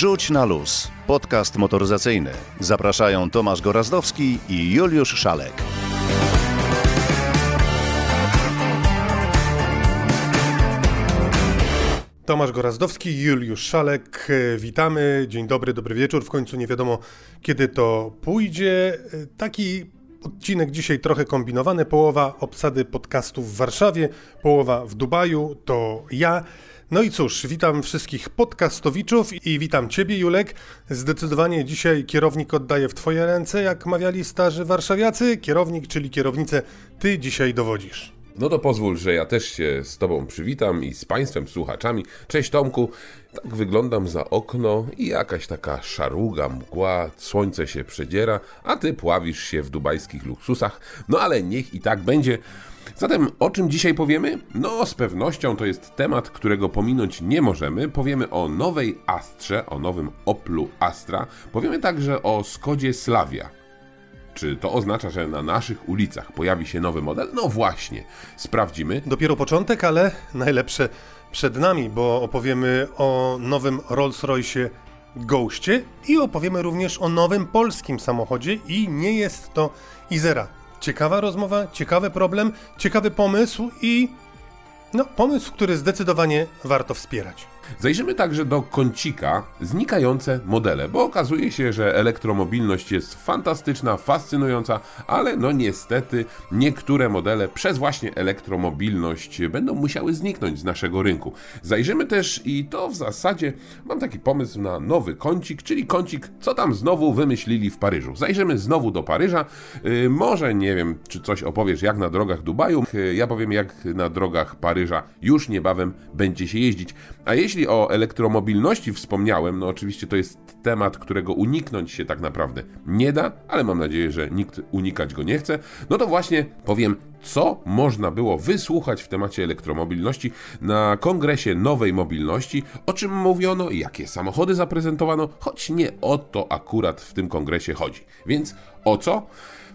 Rzuć na luz. Podcast motoryzacyjny. Zapraszają Tomasz Gorazdowski i Juliusz Szalek. Tomasz Gorazdowski, Juliusz Szalek, witamy. Dzień dobry, dobry wieczór. W końcu nie wiadomo, kiedy to pójdzie. Taki odcinek dzisiaj trochę kombinowany. Połowa obsady podcastów w Warszawie, połowa w Dubaju. To ja. No i cóż, witam wszystkich podcastowiczów i witam Ciebie, Julek. Zdecydowanie dzisiaj kierownik oddaję w Twoje ręce, jak mawiali starzy warszawiacy. Kierownik, czyli kierownicę, Ty dzisiaj dowodzisz. No to pozwól, że ja też się z Tobą przywitam i z Państwem słuchaczami. Cześć Tomku, tak wyglądam za okno i jakaś taka szaruga, mgła, słońce się przedziera, a Ty pławisz się w dubajskich luksusach. No ale niech i tak będzie. Zatem o czym dzisiaj powiemy? No, z pewnością to jest temat, którego pominąć nie możemy. Powiemy o nowej Astrze, o nowym Oplu Astra. Powiemy także o Skodzie Slavia. Czy to oznacza, że na naszych ulicach pojawi się nowy model? No właśnie, sprawdzimy. Dopiero początek, ale najlepsze przed nami, bo opowiemy o nowym Rolls-Royce Ghostie i opowiemy również o nowym polskim samochodzie i nie jest to Izera. Ciekawa rozmowa, ciekawy problem, ciekawy pomysł i no, pomysł, który zdecydowanie warto wspierać. Zajrzymy także do kącika znikające modele, bo okazuje się, że elektromobilność jest fantastyczna, fascynująca, ale no niestety niektóre modele przez właśnie elektromobilność będą musiały zniknąć z naszego rynku. Zajrzymy też i to w zasadzie mam taki pomysł na nowy kącik, czyli kącik, co tam znowu wymyślili w Paryżu. Zajrzymy znowu do Paryża. Yy, może nie wiem, czy coś opowiesz jak na drogach Dubaju. Yy, ja powiem jak na drogach Paryża już niebawem będzie się jeździć. A jeśli o elektromobilności wspomniałem, no oczywiście to jest temat, którego uniknąć się tak naprawdę nie da, ale mam nadzieję, że nikt unikać go nie chce, no to właśnie powiem, co można było wysłuchać w temacie elektromobilności na kongresie Nowej Mobilności, o czym mówiono, jakie samochody zaprezentowano, choć nie o to akurat w tym kongresie chodzi. Więc o co?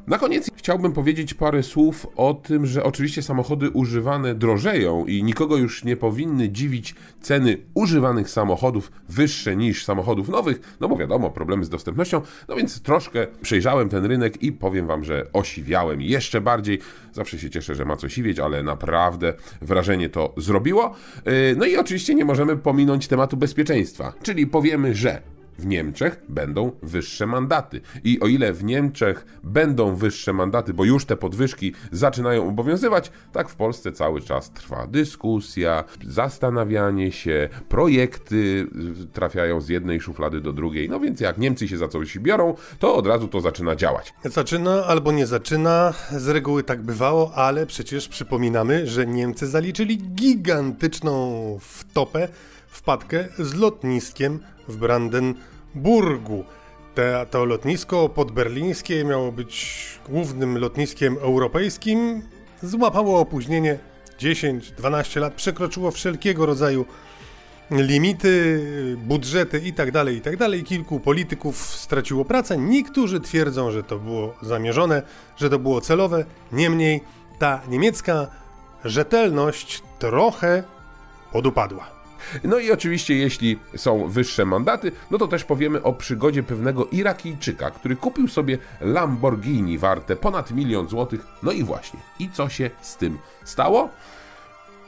Na koniec chciałbym powiedzieć parę słów o tym, że oczywiście samochody używane drożeją i nikogo już nie powinny dziwić ceny używanych samochodów wyższe niż samochodów nowych, no bo wiadomo, problemy z dostępnością. No więc troszkę przejrzałem ten rynek i powiem Wam, że osiwiałem jeszcze bardziej. Zawsze się cieszę, że ma coś siwieć, ale naprawdę wrażenie to zrobiło. Yy, no i oczywiście nie możemy pominąć tematu bezpieczeństwa, czyli powiemy, że w Niemczech będą wyższe mandaty. I o ile w Niemczech będą wyższe mandaty, bo już te podwyżki zaczynają obowiązywać, tak w Polsce cały czas trwa dyskusja, zastanawianie się, projekty trafiają z jednej szuflady do drugiej. No więc jak Niemcy się za coś biorą, to od razu to zaczyna działać. Zaczyna albo nie zaczyna, z reguły tak bywało, ale przecież przypominamy, że Niemcy zaliczyli gigantyczną wtopę, wpadkę z lotniskiem w Brandenburgu. Te, to lotnisko podberlińskie miało być głównym lotniskiem europejskim. Złapało opóźnienie 10-12 lat, przekroczyło wszelkiego rodzaju limity, budżety itd., tak itd. Tak Kilku polityków straciło pracę. Niektórzy twierdzą, że to było zamierzone, że to było celowe. Niemniej ta niemiecka rzetelność trochę podupadła. No i oczywiście, jeśli są wyższe mandaty, no to też powiemy o przygodzie pewnego Irakijczyka, który kupił sobie Lamborghini warte ponad milion złotych. No i właśnie, i co się z tym stało?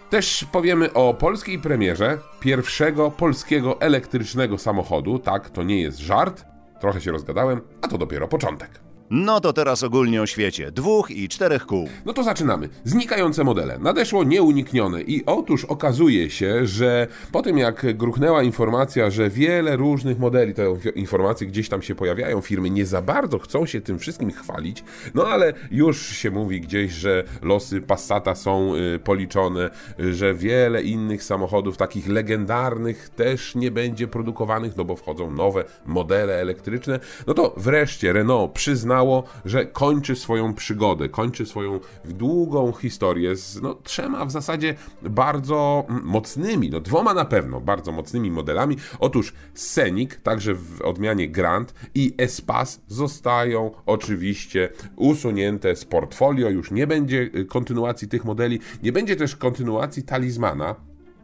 Też powiemy o polskiej premierze pierwszego polskiego elektrycznego samochodu. Tak, to nie jest żart. Trochę się rozgadałem, a to dopiero początek. No to teraz ogólnie o świecie. Dwóch i czterech kół. No to zaczynamy. Znikające modele. Nadeszło nieuniknione i otóż okazuje się, że po tym jak gruchnęła informacja, że wiele różnych modeli, te informacje gdzieś tam się pojawiają, firmy nie za bardzo chcą się tym wszystkim chwalić, no ale już się mówi gdzieś, że losy Passata są y, policzone, że wiele innych samochodów takich legendarnych też nie będzie produkowanych, no bo wchodzą nowe modele elektryczne. No to wreszcie Renault przyzna przyznało, że kończy swoją przygodę, kończy swoją długą historię z no, trzema w zasadzie bardzo mocnymi, no dwoma na pewno bardzo mocnymi modelami. Otóż Scenic, także w odmianie Grand i Espas zostają oczywiście usunięte z portfolio, już nie będzie kontynuacji tych modeli, nie będzie też kontynuacji Talismana,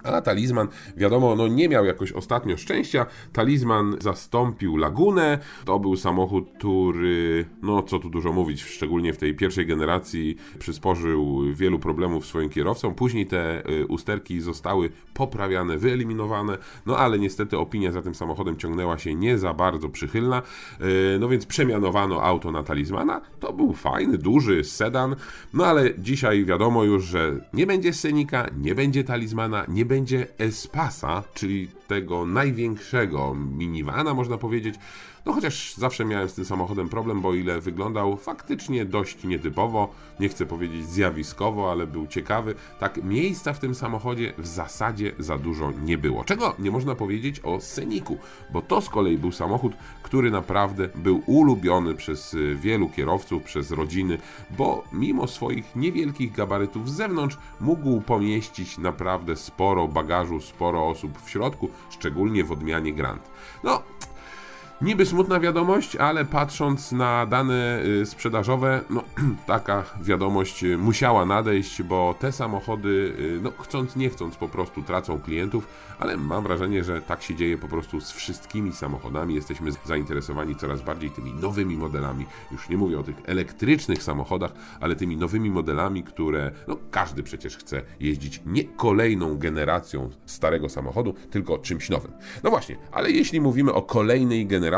A talizman, wiadomo, no nie miał jakoś ostatnio szczęścia. Talizman zastąpił Lagunę. To był samochód, który, no co tu dużo mówić, szczególnie w tej pierwszej generacji przysporzył wielu problemów swoim kierowcom. Później te y, usterki zostały poprawiane, wyeliminowane, no ale niestety opinia za tym samochodem ciągnęła się nie za bardzo przychylna. Y, no więc przemianowano auto na talizmana. To był fajny, duży sedan, no ale dzisiaj wiadomo już, że nie będzie Senika, nie będzie talizmana, nie będzie Espasa, czyli tego największego minivana, można powiedzieć. No chociaż zawsze miałem z tym samochodem problem, bo ile wyglądał faktycznie dość nietypowo, nie chcę powiedzieć zjawiskowo, ale był ciekawy. Tak miejsca w tym samochodzie w zasadzie za dużo nie było. Czego nie można powiedzieć o Sceniku, bo to z kolei był samochód, który naprawdę był ulubiony przez y, wielu kierowców, przez rodziny, bo mimo swoich niewielkich gabarytów z zewnątrz mógł pomieścić naprawdę sporo bagażu, sporo osób w środku, szczególnie w odmianie Grand. No, Niby smutna wiadomość, ale patrząc na dane y, sprzedażowe, no taka wiadomość y, musiała nadejść, bo te samochody, y, no chcąc nie chcąc, po prostu tracą klientów, ale mam wrażenie, że tak się dzieje po prostu z wszystkimi samochodami. Jesteśmy zainteresowani coraz bardziej tymi nowymi modelami. Już nie mówię o tych elektrycznych samochodach, ale tymi nowymi modelami, które no każdy przecież chce jeździć nie kolejną generacją starego samochodu, tylko czymś nowym. No właśnie, ale jeśli mówimy o kolejnej generacji,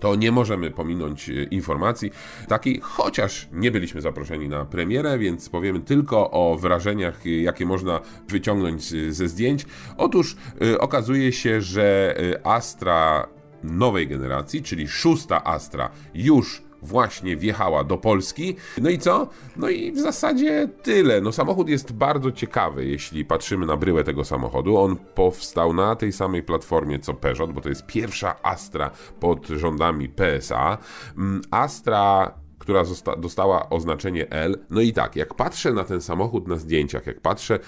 to nie możemy pominąć e, informacji takiej, chociaż nie byliśmy zaproszeni na premierę, więc powiemy tylko o wrażeniach, e, jakie można wyciągnąć ze zdjęć. Otóż okazuje się, że Astra nowej generacji, czyli szósta Astra, już właśnie wjechała do Polski. No i co? No i w zasadzie tyle. No samochód jest bardzo ciekawy, jeśli patrzymy na bryłę tego samochodu. On powstał na tej samej platformie co Peugeot, bo to jest pierwsza Astra pod rządami PSA. Mm, Astra która dostała oznaczenie L. No i tak, jak patrzę na ten samochód na zdjęciach, jak patrzę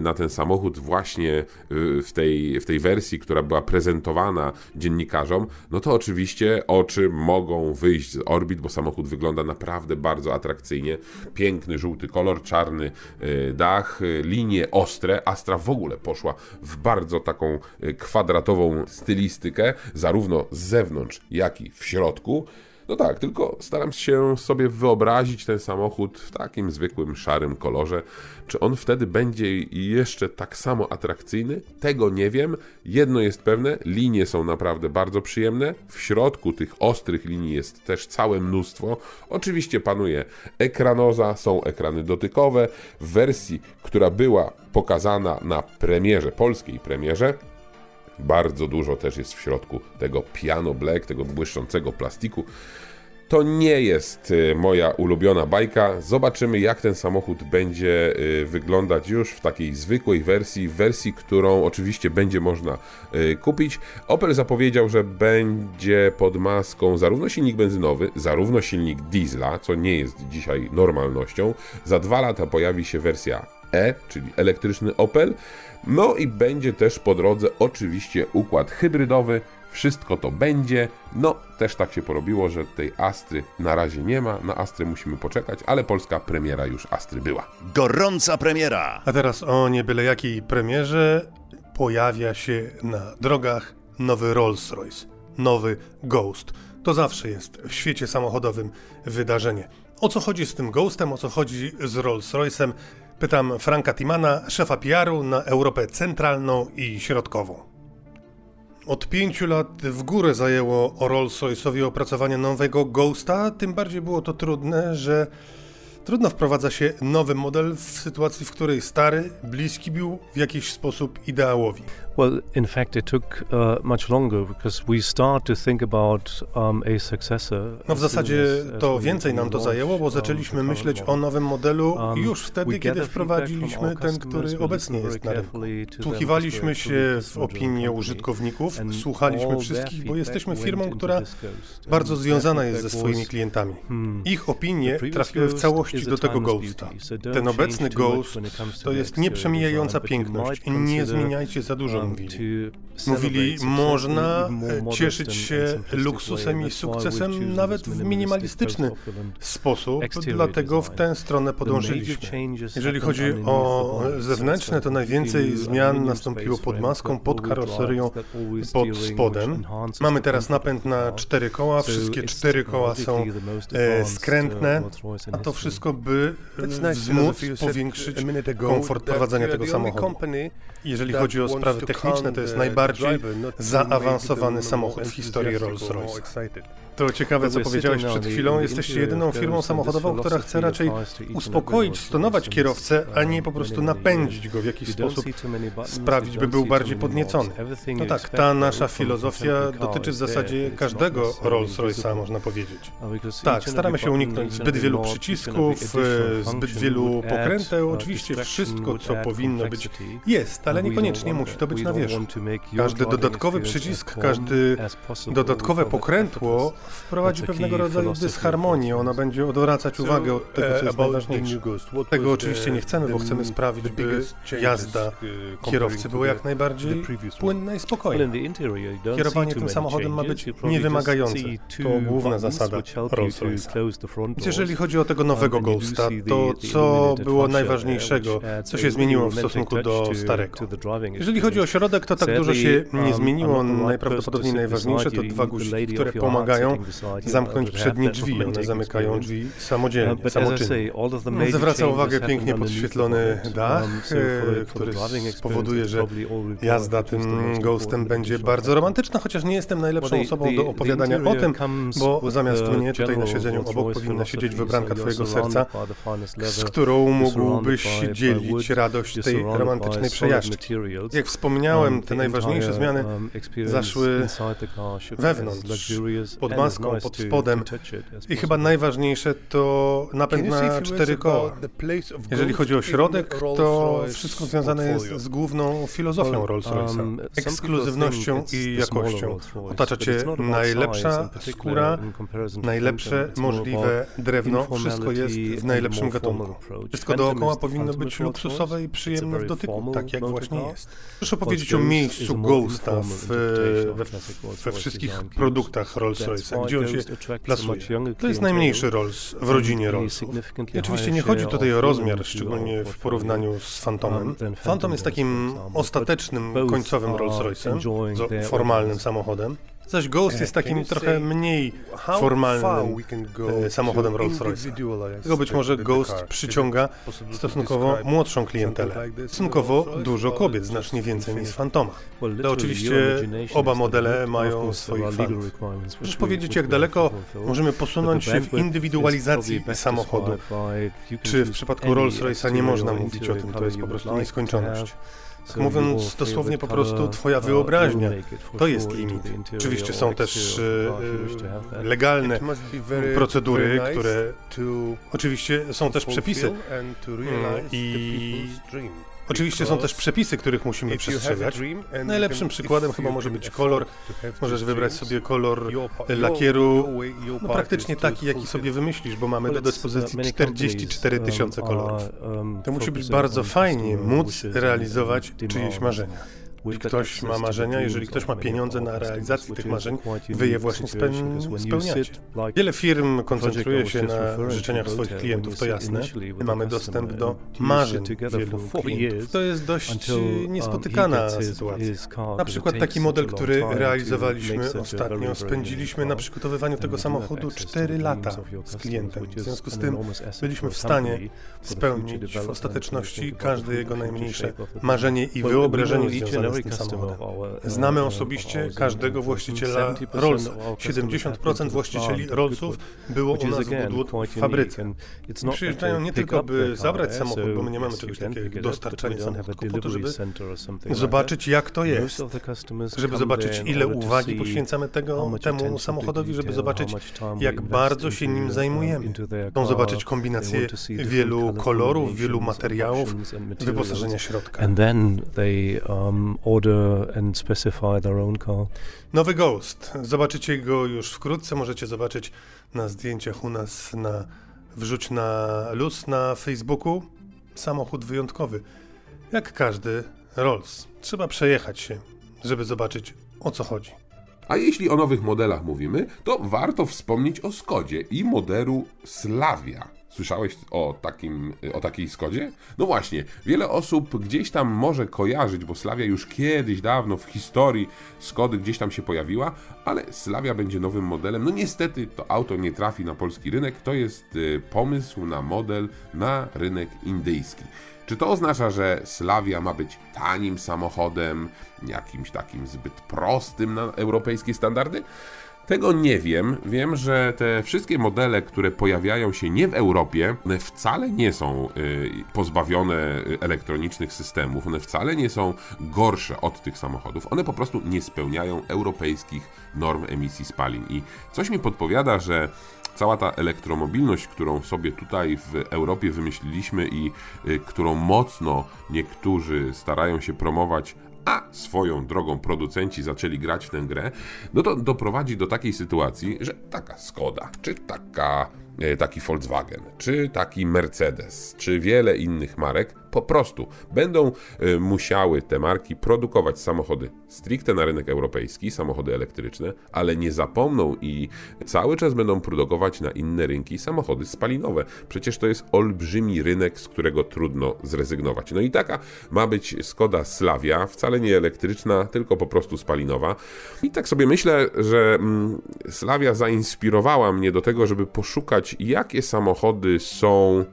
na ten samochód właśnie y, w tej, w tej wersji, która była prezentowana dziennikarzom, no to oczywiście oczy mogą wyjść z orbit, bo samochód wygląda naprawdę bardzo atrakcyjnie. Piękny, żółty kolor, czarny y, dach, y, linie ostre. Astra w ogóle poszła w bardzo taką kwadratową stylistykę, zarówno z zewnątrz, jak i w środku. No tak, tylko staram się sobie wyobrazić ten samochód w takim zwykłym szarym kolorze. Czy on wtedy będzie jeszcze tak samo atrakcyjny? Tego nie wiem. Jedno jest pewne, linie są naprawdę bardzo przyjemne. W środku tych ostrych linii jest też całe mnóstwo. Oczywiście panuje ekranoza, są ekrany dotykowe. W wersji, która była pokazana na premierze, polskiej premierze, bardzo dużo też jest w środku tego piano black, tego błyszczącego plastiku. To nie jest y, moja ulubiona bajka. Zobaczymy, jak ten samochód będzie y, wyglądać już w takiej zwykłej wersji, wersji, którą oczywiście będzie można y, kupić. Opel zapowiedział, że będzie pod maską zarówno silnik benzynowy, zarówno silnik diesla, co nie jest dzisiaj normalnością. Za dwa lata pojawi się wersja E, czyli elektryczny Opel. No i będzie też po drodze oczywiście układ hybrydowy. Wszystko to będzie. No, też tak się porobiło, że tej Astry na razie nie ma. Na Astry musimy poczekać, ale polska premiera już Astry była. Gorąca premiera! A teraz o nie byle jakiej premierze pojawia się na drogach nowy Rolls-Royce, nowy Ghost. To zawsze jest w świecie samochodowym wydarzenie. O co chodzi z tym Ghostem, o co chodzi z Rolls-Royce'em? Pytam Franka Timana, szefa PR-u na Europę Centralną i Środkową. Od pięciu lat w górę zajęło Rolls-Royce'owi opracowanie nowego Ghosta, tym bardziej było to trudne, że Trudno wprowadza się nowy model w sytuacji, w której stary, bliski był w jakiś sposób ideałowi. Well, in fact, it took uh, much longer because we start to think about um, a successor. No w zasadzie to więcej nam to zajęło, bo um, zaczęliśmy myśleć o nowym modelu um, już wtedy, kiedy wprowadziliśmy ten, który obecnie jest na rynku. Słuchiwaliśmy się w opinie użytkowników, słuchaliśmy wszystkich, bo jesteśmy firmą, która bardzo związana jest ze swoimi klientami. Hmm. Ich opinie trafiły w całości do tego Ghosta. Ten obecny Ghost to jest nieprzemijająca piękność. Nie zmieniajcie za dużo mówili. Mówili, można cieszyć się luksusem i sukcesem nawet w minimalistyczny sposób, dlatego w tę stronę podążyliśmy. Jeżeli chodzi o zewnętrzne, to najwięcej zmian nastąpiło pod maską, pod karoserią, pod spodem. Mamy teraz napęd na cztery koła, wszystkie cztery koła są e, skrętne, a to wszystko by wzmóc, powiększyć komfort prowadzenia tego samochodu. Jeżeli chodzi o sprawy techniczne, to jest najbardziej zaawansowany samochód w historii Rolls-Royce. To ciekawe, co powiedziałeś przed chwilą. Jesteście jedyną firmą samochodową, która chce raczej uspokoić, stonować kierowcę, a nie po prostu napędzić go w jakiś sposób, sprawić, by był bardziej podniecony. No tak, ta nasza filozofia dotyczy w zasadzie każdego Rolls-Royce'a, można powiedzieć. Tak, staramy się uniknąć zbyt wielu przycisków, zbyt wielu pokręteł. Oczywiście wszystko, co powinno być, jest, ale niekoniecznie musi to być na wierzchu. Każdy dodatkowy przycisk, każdy dodatkowe pokrętło wprowadzi pewnego rodzaju dysharmonię. Ona będzie odwracać uwagę od tego, co jest najważniejsze. Tego oczywiście nie chcemy, bo chcemy sprawić, by jazda kierowcy była jak najbardziej płynna i spokojna. Kierowanie tym samochodem ma być niewymagające. To główna zasada Rolls-Royce'a. Jeżeli chodzi o tego nowego Ghosta, to co było najważniejszego, co się zmieniło w stosunku do starego? Jeżeli chodzi o środek, to tak dużo się nie zmieniło. Najprawdopodobniej najważniejsze to dwa guziki, które pomagają zamknąć przednie drzwi. One zamykają drzwi samodzielnie, samoczynnie. Zwraca uwagę pięknie podświetlony dach, który spowoduje, że jazda tym Ghostem będzie bardzo romantyczna, chociaż nie jestem najlepszą osobą do opowiadania o tym, bo zamiast mnie tutaj na siedzeniu obok powinna siedzieć wybranka twojego serca, z którą mógłbyś dzielić radość tej romantycznej przejażdżki. Jak wspomniałem, te najważniejsze zmiany zaszły wewnątrz, pod maską, pod spodem i chyba najważniejsze to napęd na cztery koła. Jeżeli chodzi o środek, to wszystko związane jest z główną filozofią Rolls-Royce'a. Ekskluzywnością i jakością. Otacza cię najlepsza skóra, najlepsze możliwe drewno, wszystko jest w najlepszym gatunku. Wszystko dookoła powinno być luksusowe i przyjemne w dotyku, tak jak właśnie jest. Proszę powiedzieć o miejscu Ghosta w, we, we wszystkich produktach Rolls-Royce'a, gdzie on się plasuje. To jest najmniejszy Rolls w rodzinie Rolls. oczywiście nie chodzi tutaj o rozmiar, szczególnie w porównaniu z Phantomem. Phantom jest takim ostatecznym, końcowym Rolls-Royce'em, formalnym samochodem. Zaś Ghost jest takim trochę mniej formalnym e, samochodem Rolls-Royce. Tego być może Ghost przyciąga stosunkowo młodszą klientelę. Stosunkowo dużo kobiet, znacznie więcej niż Fantoma. To oczywiście oba modele mają swoich fanów. Możesz powiedzieć, jak daleko możemy posunąć się w indywidualizacji samochodu? Czy w przypadku Rolls-Royce'a nie można mówić o tym, to jest po prostu nieskończoność? Mówiąc dosłownie po prostu, twoja wyobraźnia to jest limit. Oczywiście są też e, legalne procedury, które oczywiście są też przepisy i Oczywiście są też przepisy, których musimy przestrzegać. Najlepszym przykładem chyba może być kolor. Możesz wybrać sobie kolor lakieru, no praktycznie taki, jaki sobie wymyślisz, bo mamy do dyspozycji 44 tysiące kolorów. To musi być bardzo fajnie móc realizować czyjeś marzenia. Jeśli ktoś ma marzenia, jeżeli ktoś ma pieniądze na realizację tych marzeń, wy je właśnie spełniacie. Wiele firm koncentruje się na życzeniach swoich klientów, to jasne. My mamy dostęp do marzeń wielu klientów. To jest dość niespotykana sytuacja. Na przykład taki model, który realizowaliśmy ostatnio, spędziliśmy na przygotowywaniu tego samochodu 4 lata z klientem. W związku z tym byliśmy w stanie spełnić w ostateczności każde jego najmniejsze marzenie i wyobrażenie związane z tym samochodem. Znamy osobiście każdego właściciela Rollsa. 70% właścicieli Rollsów było u nas w fabryce. Przyjeżdżają nie tylko, by zabrać samochód, bo my nie mamy czegoś takiego jak dostarczanie samochodu, po to, żeby zobaczyć, jak to jest, żeby zobaczyć, ile uwagi poświęcamy tego, temu samochodowi, żeby zobaczyć, jak bardzo się nim zajmujemy. Chcą zobaczyć kombinację wielu kolorów, wielu materiałów, wyposażenia środka. Order and specify their own car. Nowy Ghost. Zobaczycie go już wkrótce. Możecie zobaczyć na zdjęciach u nas na wrzuć na luz na Facebooku. Samochód wyjątkowy. Jak każdy Rolls. Trzeba przejechać się, żeby zobaczyć o co chodzi. A jeśli o nowych modelach mówimy, to warto wspomnieć o Skodzie i modelu Slavia. Słyszałeś o, takim, o takiej Skodzie? No właśnie, wiele osób gdzieś tam może kojarzyć, bo Slavia już kiedyś, dawno w historii Skody gdzieś tam się pojawiła, ale Slavia będzie nowym modelem. No niestety to auto nie trafi na polski rynek, to jest y, pomysł na model na rynek indyjski. Czy to oznacza, że Slavia ma być tanim samochodem, jakimś takim zbyt prostym na europejskie standardy? Tego nie wiem. Wiem, że te wszystkie modele, które pojawiają się nie w Europie, one wcale nie są y, pozbawione elektronicznych systemów, one wcale nie są gorsze od tych samochodów. One po prostu nie spełniają europejskich norm emisji spalin. I coś mi podpowiada, że cała ta elektromobilność, którą sobie tutaj w Europie wymyśliliśmy i y, którą mocno niektórzy starają się promować, a swoją drogą producenci zaczęli grać w tę grę, no to doprowadzi do takiej sytuacji, że taka Skoda, czy taka, e, taki Volkswagen, czy taki Mercedes, czy wiele innych marek po prostu będą y, musiały te marki produkować samochody stricte na rynek europejski, samochody elektryczne, ale nie zapomną i cały czas będą produkować na inne rynki samochody spalinowe. Przecież to jest olbrzymi rynek, z którego trudno zrezygnować. No i taka ma być Skoda Slavia, wcale nie elektryczna, tylko po prostu spalinowa. I tak sobie myślę, że mm, Slavia zainspirowała mnie do tego, żeby poszukać, jakie samochody są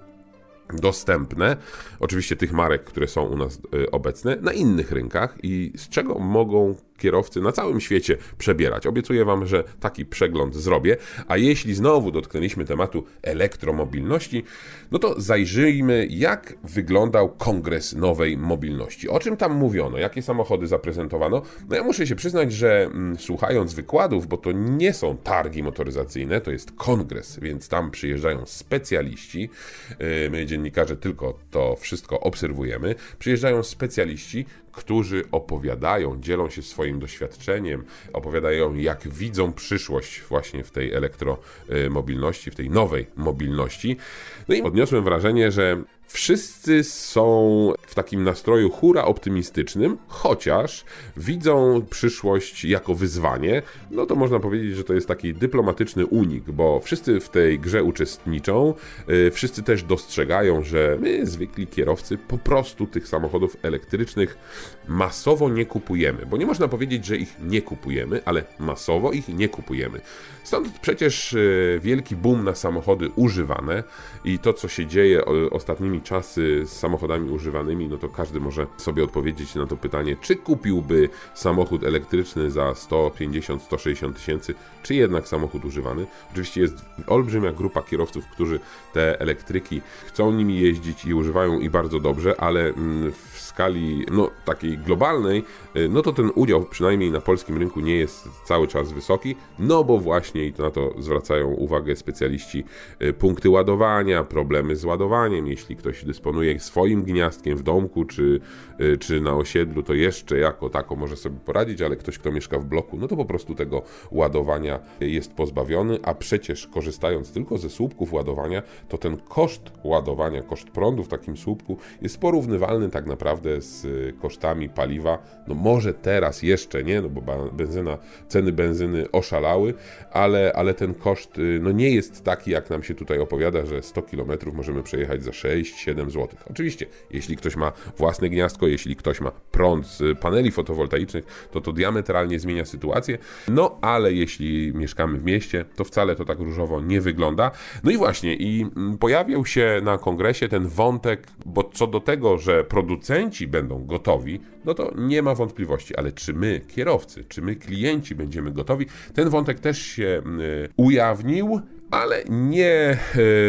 dostępne, oczywiście tych marek, które są u nas y, obecne, na innych rynkach i z czego mogą kierowcy na całym świecie przebierać. Obiecuję Wam, że taki przegląd zrobię. A jeśli znowu dotknęliśmy tematu elektromobilności, no to zajrzyjmy, jak wyglądał kongres nowej mobilności. O czym tam mówiono, jakie samochody zaprezentowano. No ja muszę się przyznać, że mm, słuchając wykładów, bo to nie są targi motoryzacyjne, to jest kongres, więc tam przyjeżdżają specjaliści. Yy, my, dziennikarze, tylko to wszystko obserwujemy. Przyjeżdżają specjaliści, którzy opowiadają, dzielą się swoim doświadczeniem, opowiadają, jak widzą przyszłość właśnie w tej elektromobilności, w tej nowej mobilności. No i odniosłem wrażenie, że Wszyscy są w takim nastroju hura optymistycznym, chociaż widzą przyszłość jako wyzwanie. No to można powiedzieć, że to jest taki dyplomatyczny unik, bo wszyscy w tej grze uczestniczą, yy, wszyscy też dostrzegają, że my, zwykli kierowcy, po prostu tych samochodów elektrycznych masowo nie kupujemy. Bo nie można powiedzieć, że ich nie kupujemy, ale masowo ich nie kupujemy. Stąd przecież yy, wielki boom na samochody używane i to, co się dzieje ostatnimi czasy z samochodami używanymi, no to każdy może sobie odpowiedzieć na to pytanie, czy kupiłby samochód elektryczny za 150-160 tysięcy, czy jednak samochód używany. Oczywiście jest olbrzymia grupa kierowców, którzy te elektryki chcą nimi jeździć i używają i bardzo dobrze, ale mm, w skali no, takiej globalnej, y, no to ten udział przynajmniej na polskim rynku nie jest cały czas wysoki, no bo właśnie i na to zwracają uwagę specjaliści y, punkty ładowania, problemy z ładowaniem, jeśli ktoś dysponuje swoim gniazdkiem w domku czy, y, czy na osiedlu, to jeszcze jako tako może sobie poradzić, ale ktoś, kto mieszka w bloku, no to po prostu tego ładowania jest pozbawiony, a przecież korzystając tylko ze słupków ładowania, to ten koszt ładowania, koszt prądu w takim słupku jest porównywalny tak naprawdę z kosztami paliwa. No może teraz jeszcze nie, no bo benzyna, ceny benzyny oszalały, ale, ale ten koszt y, no nie jest taki, jak nam się tutaj opowiada, że 100 km możemy przejechać za 6 6-7 zł. Oczywiście, jeśli ktoś ma własne gniazdko, jeśli ktoś ma prąd z paneli fotowoltaicznych, to to diametralnie zmienia sytuację. No ale jeśli mieszkamy w mieście, to wcale to tak różowo nie wygląda. No i właśnie, i mm, pojawił się na kongresie ten wątek, bo co do tego, że producenci będą gotowi, no to nie ma wątpliwości, ale czy my, kierowcy, czy my, klienci będziemy gotowi, ten wątek też się y, ujawnił ale nie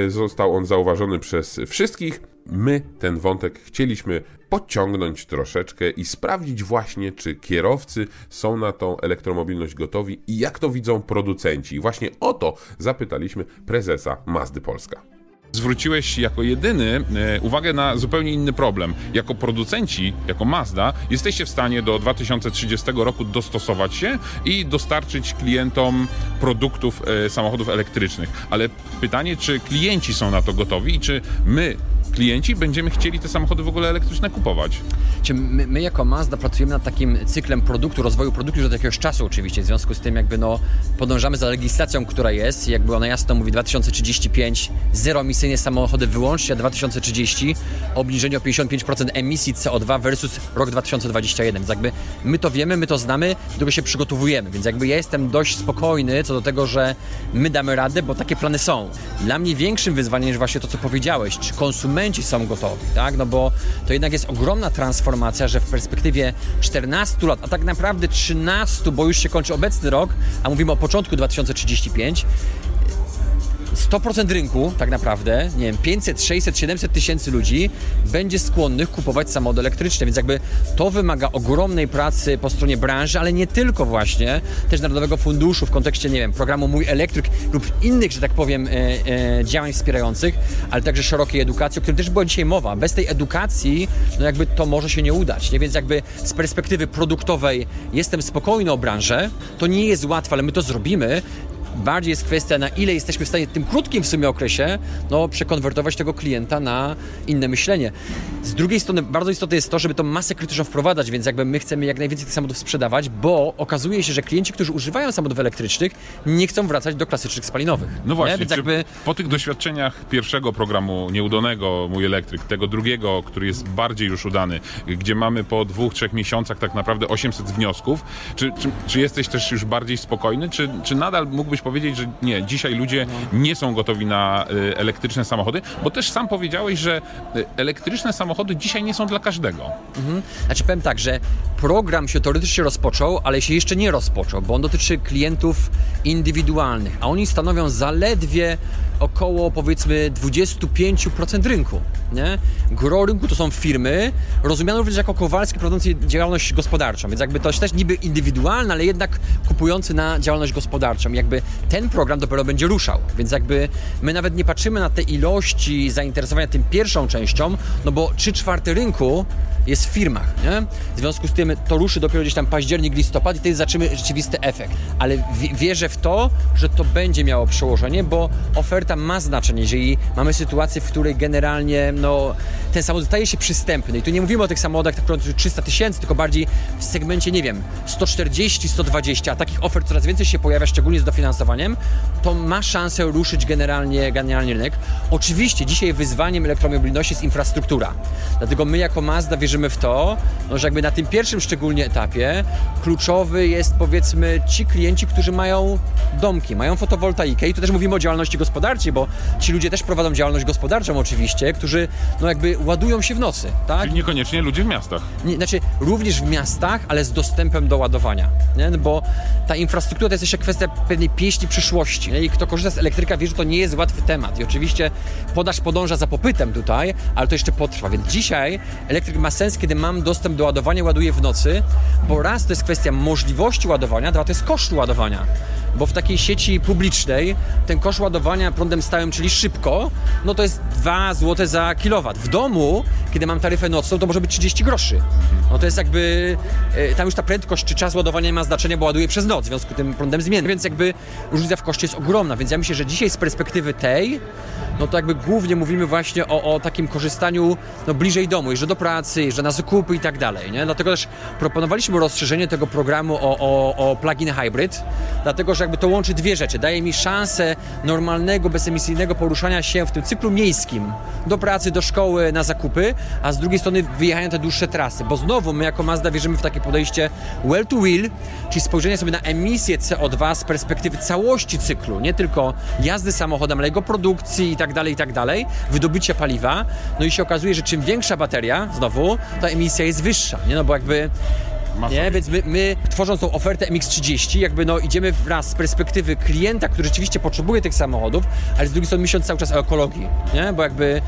e, został on zauważony przez wszystkich. My ten wątek chcieliśmy podciągnąć troszeczkę i sprawdzić właśnie, czy kierowcy są na tą elektromobilność gotowi i jak to widzą producenci. I właśnie o to zapytaliśmy prezesa Mazdy Polska zwróciłeś jako jedyny e, uwagę na zupełnie inny problem. Jako producenci, jako Mazda, jesteście w stanie do 2030 roku dostosować się i dostarczyć klientom produktów e, samochodów elektrycznych. Ale pytanie, czy klienci są na to gotowi i czy my klienci będziemy chcieli te samochody w ogóle elektryczne kupować. My, my jako Mazda pracujemy nad takim cyklem produktu, rozwoju produktu już od jakiegoś czasu oczywiście, w związku z tym jakby no podążamy za legislacją, która jest, jakby ona jasno mówi 2035 zeroemisyjne samochody wyłącznie, a 2030 obniżenie o 55% emisji CO2 versus rok 2021, więc jakby my to wiemy, my to znamy, do tego się przygotowujemy, więc jakby ja jestem dość spokojny co do tego, że my damy radę, bo takie plany są. Dla mnie większym wyzwaniem jest właśnie to, co powiedziałeś, czy konsumenci są gotowi, tak, no bo to jednak jest ogromna transformacja, że w perspektywie 14 lat, a tak naprawdę 13, bo już się kończy obecny rok, a mówimy o początku 2035, 100% rynku, tak naprawdę, nie wiem, 500, 600, 700 tysięcy ludzi będzie skłonnych kupować samochody elektryczne, więc jakby to wymaga ogromnej pracy po stronie branży, ale nie tylko właśnie, też Narodowego Funduszu w kontekście, nie wiem, programu Mój Elektryk lub innych, że tak powiem, e, e, działań wspierających, ale także szerokiej edukacji, o którym też była dzisiaj mowa. Bez tej edukacji, no jakby to może się nie udać, nie? Więc jakby z perspektywy produktowej jestem spokojny o branżę, to nie jest łatwe, ale my to zrobimy, bardziej jest kwestia, na ile jesteśmy w stanie w tym krótkim w sumie okresie no, przekonwertować tego klienta na inne myślenie. Z drugiej strony bardzo istotne jest to, żeby tą masę krytyczną wprowadzać, więc jakby my chcemy jak najwięcej tych samochodów sprzedawać, bo okazuje się, że klienci, którzy używają samochodów elektrycznych, nie chcą wracać do klasycznych spalinowych. No właśnie, nie? Więc jakby po tych doświadczeniach pierwszego programu nieudanego Mój Elektryk, tego drugiego, który jest bardziej już udany, gdzie mamy po dwóch, trzech miesiącach tak naprawdę 800 wniosków, czy, czy, czy jesteś też już bardziej spokojny, czy, czy nadal mógłbyś powiedzieć, że nie, dzisiaj ludzie nie są gotowi na y, elektryczne samochody, bo też sam powiedziałeś, że y, elektryczne samochody dzisiaj nie są dla każdego. Znaczy powiem tak, że program się teoretycznie rozpoczął, ale się jeszcze nie rozpoczął, bo on dotyczy klientów indywidualnych, a oni stanowią zaledwie około powiedzmy 25% rynku. Nie? Gro rynku to są firmy, rozumiane również jako Kowalskie prowadzące działalność gospodarczą, więc jakby to też niby indywidualne, ale jednak kupujący na działalność gospodarczą. Jakby ten program dopiero będzie ruszał, więc jakby my nawet nie patrzymy na te ilości zainteresowania tym pierwszą częścią, no bo 3 czwarte rynku jest w firmach, nie? W związku z tym to ruszy dopiero gdzieś tam październik, listopad i wtedy zobaczymy rzeczywisty efekt. Ale wi- wierzę w to, że to będzie miało przełożenie, bo oferta ma znaczenie, jeżeli mamy sytuację, w której generalnie no, ten samochód staje się przystępny. I tu nie mówimy o tych samochodach, które kosztują 300 tysięcy, tylko bardziej w segmencie, nie wiem, 140, 120, a takich ofert coraz więcej się pojawia, szczególnie z dofinansowaniem, to ma szansę ruszyć generalnie, generalnie rynek. Oczywiście dzisiaj wyzwaniem elektromobilności jest infrastruktura. Dlatego my jako Mazda wierzymy w to, no, że jakby na tym pierwszym szczególnie etapie kluczowy jest powiedzmy ci klienci, którzy mają domki, mają fotowoltaikę i tu też mówimy o działalności gospodarczej, bo ci ludzie też prowadzą działalność gospodarczą oczywiście, którzy no jakby ładują się w nocy, tak? Czyli niekoniecznie ludzie w miastach. Nie, znaczy również w miastach, ale z dostępem do ładowania. Nie? No Bo ta infrastruktura to jest jeszcze kwestia pewnej pieśni przyszłości. Nie? I kto korzysta z elektryka wie, że to nie jest łatwy temat. I oczywiście podaż podąża za popytem tutaj, ale to jeszcze potrwa. Więc dzisiaj elektryk ma sens, kiedy mam dostęp do ładowania, ładuję w nocy, bo raz to jest kwestia możliwości ładowania, dwa to jest koszt ładowania. Bo w takiej sieci publicznej ten koszt ładowania prądem stałym, czyli szybko, no to jest 2 zł za kilowat. W domu, kiedy mam taryfę nocną, to może być 30 groszy. No to jest jakby, e, tam już ta prędkość czy czas ładowania nie ma znaczenia, bo ładuję przez noc, w związku z tym prądem zmiennym, więc jakby różnica w koszcie jest ogromna, więc ja myślę, że dzisiaj z perspektywy tej, no to jakby głównie mówimy właśnie o, o takim korzystaniu no, bliżej domu, jeżdżę do pracy, jeżdżę na zakupy i tak dalej, nie? Dlatego też proponowaliśmy rozszerzenie tego programu o, o, o plug-in hybrid, dlatego, że jakby to łączy dwie rzeczy. Daje mi szansę normalnego, bezemisyjnego poruszania się w tym cyklu miejskim. Do pracy, do szkoły, na zakupy, a z drugiej strony wyjechają te dłuższe trasy, bo znowu my jako Mazda wierzymy w takie podejście well to wheel, czyli spojrzenie sobie na emisję CO2 z perspektywy całości cyklu, nie tylko jazdy samochodem, ale jego produkcji i tak dalej, i tak dalej, wydobycia paliwa, no i się okazuje, że czym większa bateria, znowu, ta emisja jest wyższa, nie? No bo jakby nie, więc my, my tworząc tą ofertę MX-30, jakby no idziemy wraz z perspektywy klienta, który rzeczywiście potrzebuje tych samochodów, ale z drugiej strony myśląc cały czas o ekologii, nie? Bo jakby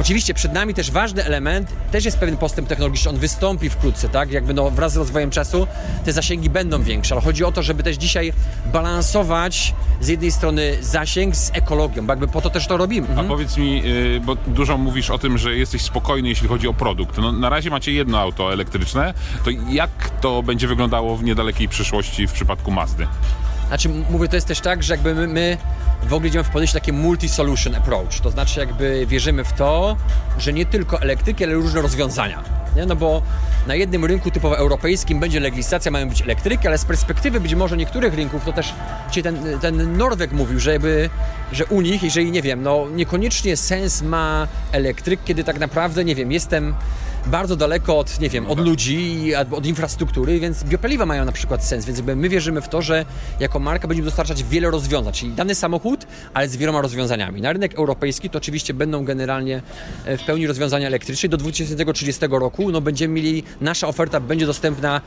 Oczywiście przed nami też ważny element, też jest pewien postęp technologiczny, on wystąpi wkrótce, tak? Jakby no wraz z rozwojem czasu te zasięgi będą większe, ale chodzi o to, żeby też dzisiaj balansować z jednej strony zasięg z ekologią, bo jakby po to też to robimy. A Mhm. powiedz mi, y, bo dużo mówisz o tym, że jesteś spokojny, jeśli chodzi o produkt. No, na razie macie jedno auto elektryczne, to jak to będzie wyglądało w niedalekiej przyszłości w przypadku Mazdy? Znaczy, mówię, to jest też tak, że jakby my, my w ogóle idziemy w podejście takie multi-solution approach, to znaczy jakby wierzymy w to, że nie tylko elektryki, ale różne rozwiązania. Nie? No bo na jednym rynku typowo europejskim będzie legislacja, mają być elektryki, ale z perspektywy być może niektórych rynków, to też ci ten, ten Norweg mówił, że, jakby, że u nich, jeżeli nie wiem, no niekoniecznie sens ma elektryk, kiedy tak naprawdę, nie wiem, jestem bardzo daleko od, nie wiem, od ludzi od infrastruktury, więc biopaliwa mają na przykład sens, więc my wierzymy w to, że jako marka będziemy dostarczać wiele rozwiązań, czyli dany samochód, ale z wieloma rozwiązaniami. Na rynek europejski to oczywiście będą generalnie e, w pełni rozwiązania elektryczne. Do 2030 roku no, będziemy mieli, nasza oferta będzie dostępna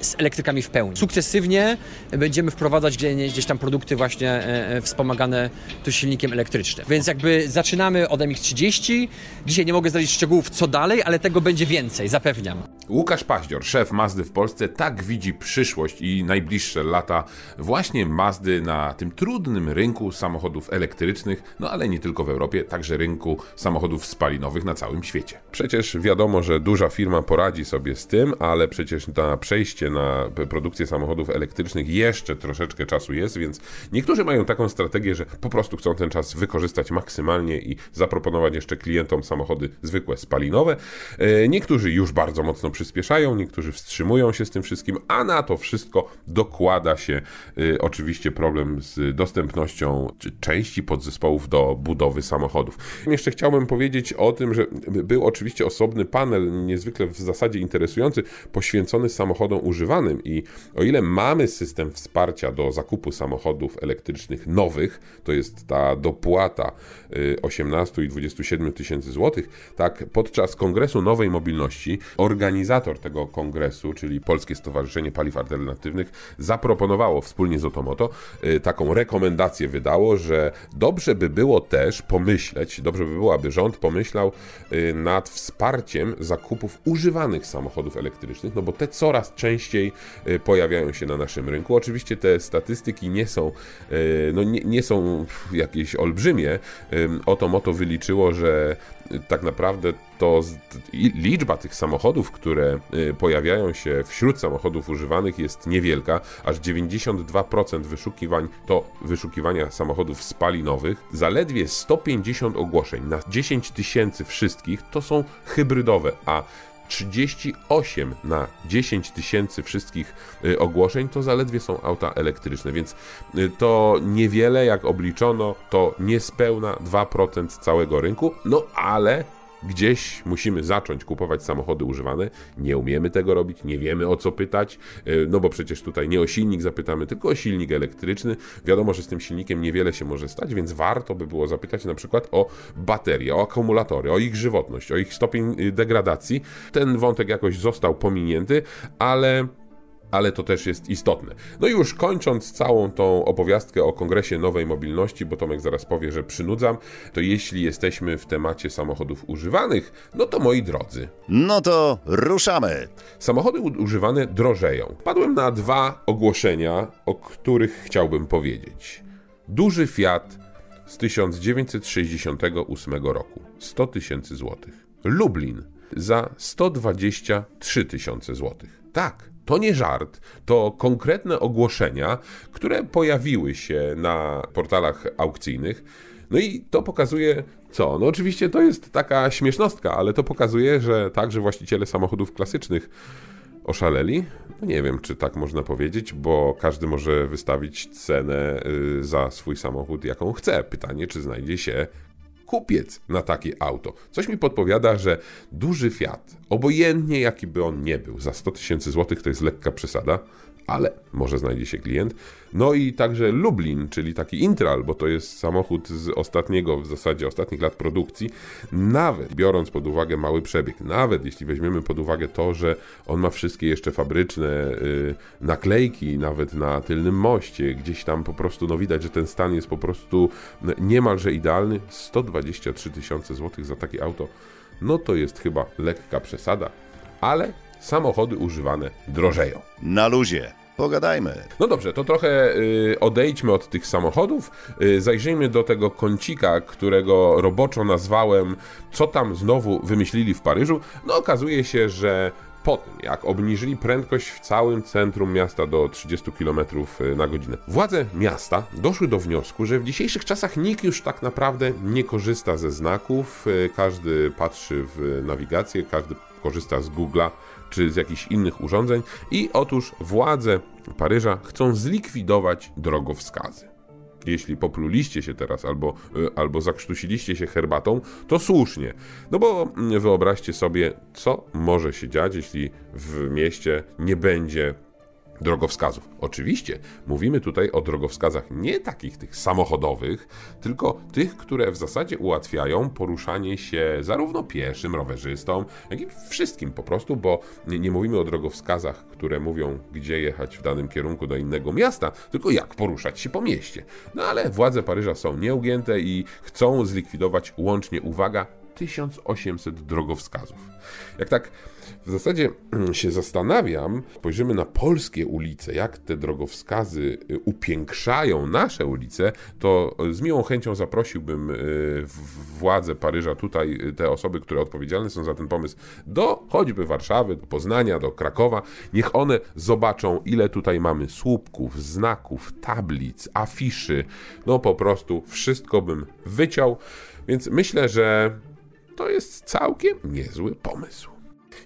z elektrykami w pełni. Sukcesywnie będziemy wprowadzać gdzieś tam produkty właśnie e, e, wspomagane tu silnikiem elektrycznym. Więc jakby zaczynamy od MX-30. Dzisiaj nie mogę zdradzić szczegółów co dalej, ale tego będzie więcej, zapewniam. Łukasz Paździor, szef Mazdy w Polsce, tak widzi przyszłość i najbliższe lata właśnie Mazdy na tym trudnym rynku samochodów elektrycznych, no ale nie tylko w Europie, także rynku samochodów spalinowych na całym świecie. Przecież wiadomo, że duża firma poradzi sobie z tym, ale przecież na przejście na produkcję samochodów elektrycznych jeszcze troszeczkę czasu jest, więc niektórzy mają taką strategię, że po prostu chcą ten czas wykorzystać maksymalnie i zaproponować jeszcze klientom samochody zwykłe spalinowe. E, niektórzy już bardzo mocno przyspieszają, niektórzy wstrzymują się z tym wszystkim, a na to wszystko dokłada się y, oczywiście problem z dostępnością części podzespołów do budowy samochodów. Jeszcze chciałbym powiedzieć o tym, że był oczywiście osobny panel, niezwykle w zasadzie interesujący, poświęcony samochodom używanym i o ile mamy system wsparcia do zakupu samochodów elektrycznych nowych, to jest ta dopłata 18 y, i 27 tysięcy złotych, tak podczas Kongresu Nowej Mobilności organizator tego kongresu, czyli Polskie Stowarzyszenie Paliw Alternatywnych, zaproponowało wspólnie z Otomoto y, taką rekomendację wydało, że dobrze by było też pomyśleć, dobrze by było, aby rząd pomyślał y, nad wsparciem zakupów używanych samochodów elektrycznych, no bo te coraz częściej y, pojawiają się na naszym rynku. Oczywiście te statystyki nie są, no nie, nie są jakieś olbrzymie. Otomoto wyliczyło, że tak naprawdę to liczba tych samochodów, które y, pojawiają się wśród samochodów używanych jest niewielka, aż 92% wyszukiwań to wyszukiwania samochodów spalinowych. Zaledwie 150 ogłoszeń na 10 tysięcy wszystkich to są hybrydowe, a 38 na 10 tysięcy wszystkich y, ogłoszeń to zaledwie są auta elektryczne, więc y, to niewiele, jak obliczono, to niespełna 2% całego rynku, no ale gdzieś musimy zacząć kupować samochody używane. Nie umiemy tego robić, nie wiemy o co pytać, y, no bo przecież tutaj nie o silnik zapytamy, tylko o silnik elektryczny. Wiadomo, że z tym silnikiem niewiele się może stać, więc warto by było zapytać na przykład o baterie, o akumulatory, o ich żywotność, o ich stopień y, degradacji. Ten wątek jakoś został pominięty, ale ale to też jest istotne. No i już kończąc całą tą opowiastkę o Kongresie Nowej Mobilności, bo Tomek zaraz powie, że przynudzam, to jeśli jesteśmy w temacie samochodów używanych, no to moi drodzy. No to ruszamy. Samochody używane drożeją. Padłem na dwa ogłoszenia, o których chciałbym powiedzieć. Duży Fiat z 1968 roku 100 tysięcy złotych. Lublin za 123 tysiące złotych. Tak, to nie żart, to konkretne ogłoszenia, które pojawiły się na portalach aukcyjnych. No i to pokazuje co? No oczywiście to jest taka śmiesznostka, ale to pokazuje, że także właściciele samochodów klasycznych oszaleli. No nie wiem, czy tak można powiedzieć, bo każdy może wystawić cenę y, za swój samochód, jaką chce. Pytanie, czy znajdzie się kupiec na takie auto. Coś mi podpowiada, że duży Fiat, obojętnie jaki by on nie był, za 100 tysięcy złotych to jest lekka przesada, ale może znajdzie się klient. No i także Lublin, czyli taki Intral, bo to jest samochód z ostatniego, w zasadzie ostatnich lat produkcji, nawet biorąc pod uwagę mały przebieg, nawet jeśli weźmiemy pod uwagę to, że on ma wszystkie jeszcze fabryczne y, naklejki, nawet na tylnym moście, gdzieś tam po prostu no widać, że ten stan jest po prostu niemalże idealny, 123 tysiące złotych za takie auto, no to jest chyba lekka przesada, ale samochody używane drożeją. Na luzie. Pogadajmy. No dobrze, to trochę y, odejdźmy od tych samochodów, y, zajrzyjmy do tego kącika, którego roboczo nazwałem Co tam znowu wymyślili w Paryżu. No okazuje się, że po tym, jak obniżyli prędkość w całym centrum miasta do 30 km na godzinę, władze miasta doszły do wniosku, że w dzisiejszych czasach nikt już tak naprawdę nie korzysta ze znaków, e, każdy patrzy w nawigację, każdy korzysta z Google'a czy z jakichś innych urządzeń. I otóż władze Paryża chcą zlikwidować drogowskazy. Jeśli popluliście się teraz albo, y, albo zakrztusiliście się herbatą, to słusznie. No bo wyobraźcie sobie, co może się dziać, jeśli w mieście nie będzie drogowskazów. Oczywiście mówimy tutaj o drogowskazach nie takich tych samochodowych, tylko tych, które w zasadzie ułatwiają poruszanie się zarówno pieszym, rowerzystom, jak i wszystkim po prostu, bo nie, nie mówimy o drogowskazach, które mówią, gdzie jechać w danym kierunku do innego miasta, tylko jak poruszać się po mieście. No ale władze Paryża są nieugięte i chcą zlikwidować łącznie, uwaga, 1800 drogowskazów. Jak tak w zasadzie mm, się zastanawiam, spojrzymy na polskie ulice, jak te drogowskazy y, upiększają nasze ulice, to z miłą chęcią zaprosiłbym y, władze Paryża, tutaj y, te osoby, które odpowiedzialne są za ten pomysł, do choćby Warszawy, do Poznania, do Krakowa. Niech one zobaczą, ile tutaj mamy słupków, znaków, tablic, afiszy. No po prostu wszystko bym wyciął. Więc myślę, że to jest całkiem niezły pomysł.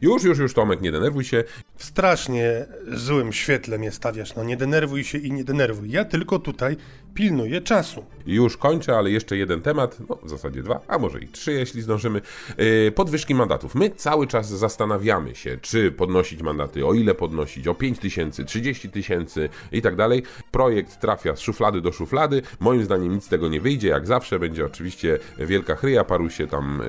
Już, już, już, Tomek, nie denerwuj się. W strasznie złym świetle mnie stawiasz. No nie denerwuj się i nie denerwuj. Ja tylko tutaj pilnuję czasu. Już kończę, ale jeszcze jeden temat, no w zasadzie dwa, a może i trzy, jeśli zdążymy. Yy, podwyżki mandatów. My cały czas zastanawiamy się, czy podnosić mandaty, o ile podnosić, o 5 tysięcy, 30 tysięcy i tak dalej. Projekt trafia z szuflady do szuflady. Moim zdaniem nic z tego nie wyjdzie. Jak zawsze będzie oczywiście wielka chryja, paru się tam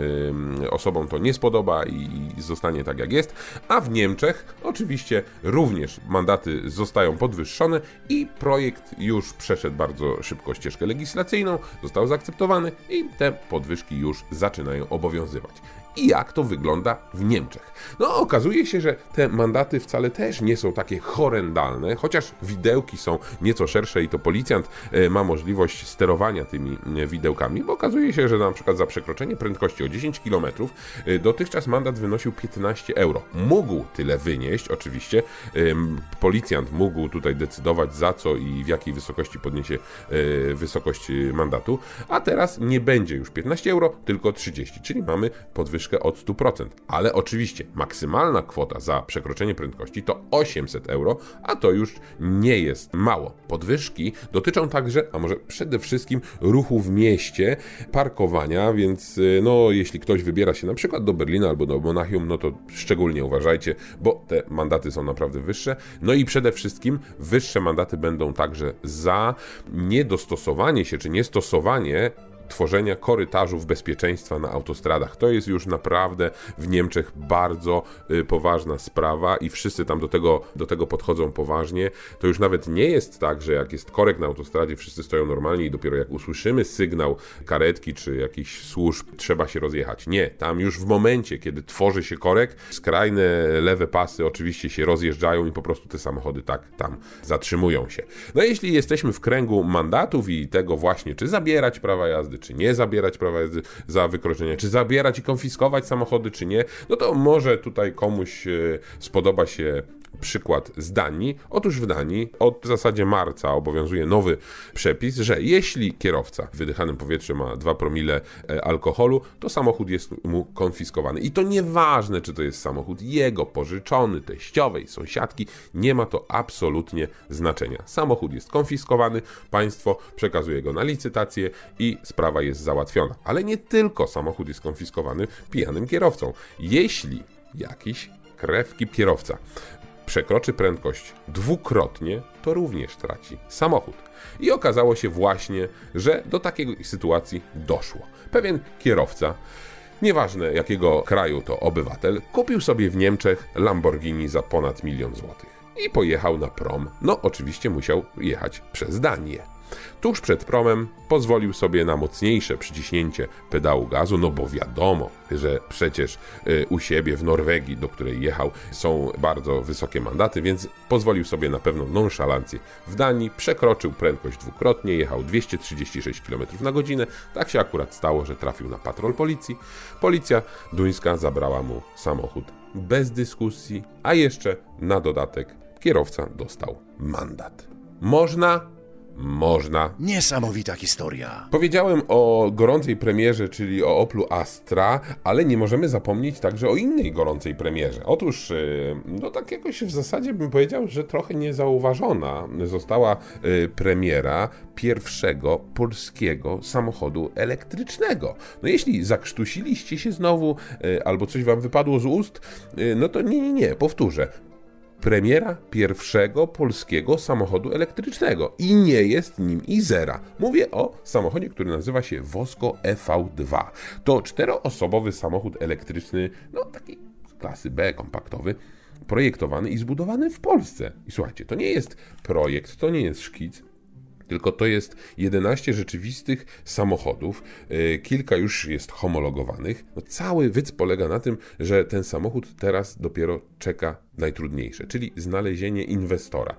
yy, osobom to nie spodoba i, i zostanie tak jak jest. A w Niemczech oczywiście również mandaty zostają podwyższone i projekt już przeszedł bardzo szybko ścieżkę legislacyjną, został zaakceptowany i te podwyżki już zaczynają obowiązywać i jak to wygląda w Niemczech. No, okazuje się, że te mandaty wcale też nie są takie horrendalne, chociaż widełki są nieco szersze i to policjant e, ma możliwość sterowania tymi e, widełkami, bo okazuje się, że na przykład za przekroczenie prędkości o 10 km e, dotychczas mandat wynosił 15 euro. Mógł tyle wynieść, oczywiście. Policjant mógł tutaj decydować za co i w jakiej wysokości podniesie wysokość mandatu, a teraz nie będzie już 15 euro, tylko 30, czyli mamy podwyżkę podwyżkę od 100%. Ale oczywiście maksymalna kwota za przekroczenie prędkości to 800 euro, a to już nie jest mało. Podwyżki dotyczą także, a może przede wszystkim ruchu w mieście, parkowania, więc y, no jeśli ktoś wybiera się na przykład do Berlina albo do Monachium, no to szczególnie uważajcie, bo te mandaty są naprawdę wyższe. No i przede wszystkim wyższe mandaty będą także za niedostosowanie się czy niestosowanie tworzenia korytarzów bezpieczeństwa na autostradach. To jest już naprawdę w Niemczech bardzo y, poważna sprawa i wszyscy tam do tego, do tego podchodzą poważnie. To już nawet nie jest tak, że jak jest korek na autostradzie, wszyscy stoją normalnie i dopiero jak usłyszymy sygnał karetki czy jakichś służb, trzeba się rozjechać. Nie, tam już w momencie, kiedy tworzy się korek, skrajne lewe pasy oczywiście się rozjeżdżają i po prostu te samochody tak tam zatrzymują się. No jeśli jesteśmy w kręgu mandatów i tego właśnie, czy zabierać prawa jazdy, czy nie zabierać prawa jazdy za wykroczenie, czy zabierać i konfiskować samochody, czy nie, no to może tutaj komuś e, spodoba się przykład z Danii. Otóż w Danii od w zasadzie marca obowiązuje nowy przepis, że jeśli kierowca w wydychanym powietrzu ma 2 promile e, alkoholu, to samochód jest mu konfiskowany. I to nieważne, czy to jest samochód jego, pożyczony, teściowej, sąsiadki, nie ma to absolutnie znaczenia. Samochód jest konfiskowany, państwo przekazuje go na licytację i sprawa jest załatwiona. Ale nie tylko samochód jest konfiskowany pijanym kierowcą. Jeśli jakiś krewki kierowca przekroczy prędkość dwukrotnie, to również traci samochód. I okazało się właśnie, że do takiej sytuacji doszło. Pewien kierowca, nieważne jakiego kraju to obywatel, kupił sobie w Niemczech Lamborghini za ponad milion złotych i pojechał na prom. No, oczywiście musiał jechać przez Danię. Tuż przed promem pozwolił sobie na mocniejsze przyciśnięcie pedału gazu, no bo wiadomo, że przecież y, u siebie w Norwegii, do której jechał, są bardzo wysokie mandaty, więc pozwolił sobie na pewną nonszalancję. W Danii przekroczył prędkość dwukrotnie, jechał 236 km na godzinę. Tak się akurat stało, że trafił na patrol policji. Policja duńska zabrała mu samochód bez dyskusji, a jeszcze na dodatek kierowca dostał mandat. Można można. Niesamowita historia. Powiedziałem o gorącej premierze, czyli o Oplu Astra, ale nie możemy zapomnieć także o innej gorącej premierze. Otóż, y, no tak jakoś w zasadzie bym powiedział, że trochę niezauważona została y, premiera pierwszego polskiego samochodu elektrycznego. No jeśli zakrztusiliście się znowu, y, albo coś wam wypadło z ust, no to nie, nie, nie, powtórzę premiera pierwszego polskiego samochodu elektrycznego i nie jest nim Izera. Mówię o samochodzie, który nazywa się Wosko EV2. To czteroosobowy samochód elektryczny, no taki klasy B, kompaktowy, projektowany i zbudowany w Polsce. I słuchajcie, to nie jest projekt, to nie jest szkic, tylko to jest 11 rzeczywistych samochodów, y, kilka już jest homologowanych. No, cały wyc polega na tym, że ten samochód teraz dopiero czeka najtrudniejsze, czyli znalezienie inwestora.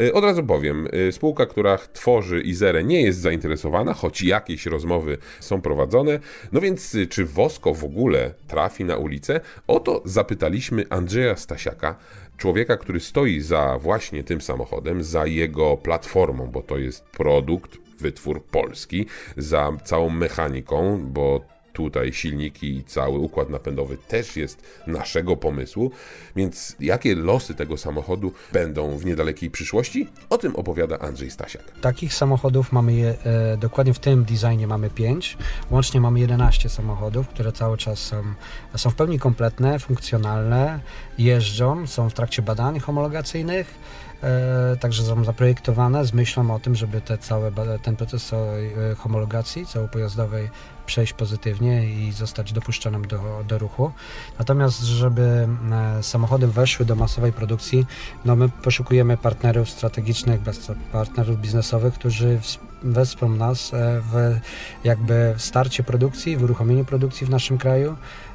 Y, od razu powiem, y, spółka, która tworzy Izerę nie jest zainteresowana, choć jakieś rozmowy są prowadzone. No więc czy Wosko w ogóle trafi na ulicę? O to zapytaliśmy Andrzeja Stasiaka, człowieka, który stoi za właśnie tym samochodem, za jego platformą, bo to jest produkt, wytwór polski, za całą mechaniką, bo tutaj silniki i cały układ napędowy też jest naszego pomysłu, więc jakie losy tego samochodu będą w niedalekiej przyszłości? O tym opowiada Andrzej Stasiak. Takich samochodów mamy je, e, dokładnie w tym designie mamy 5. Łącznie mamy 11 samochodów, które cały czas są, są w pełni kompletne, funkcjonalne, jeżdżą, są w trakcie badań homologacyjnych. E, także są zaprojektowane z myślą o tym, żeby te całe, ten proces e, homologacji całopojazdowej przejść pozytywnie i zostać dopuszczonym do, do ruchu. Natomiast, żeby e, samochody weszły do masowej produkcji, no my poszukujemy partnerów strategicznych, partnerów biznesowych, którzy wesprą nas w jakby starcie produkcji, w uruchomieniu produkcji w naszym kraju, E,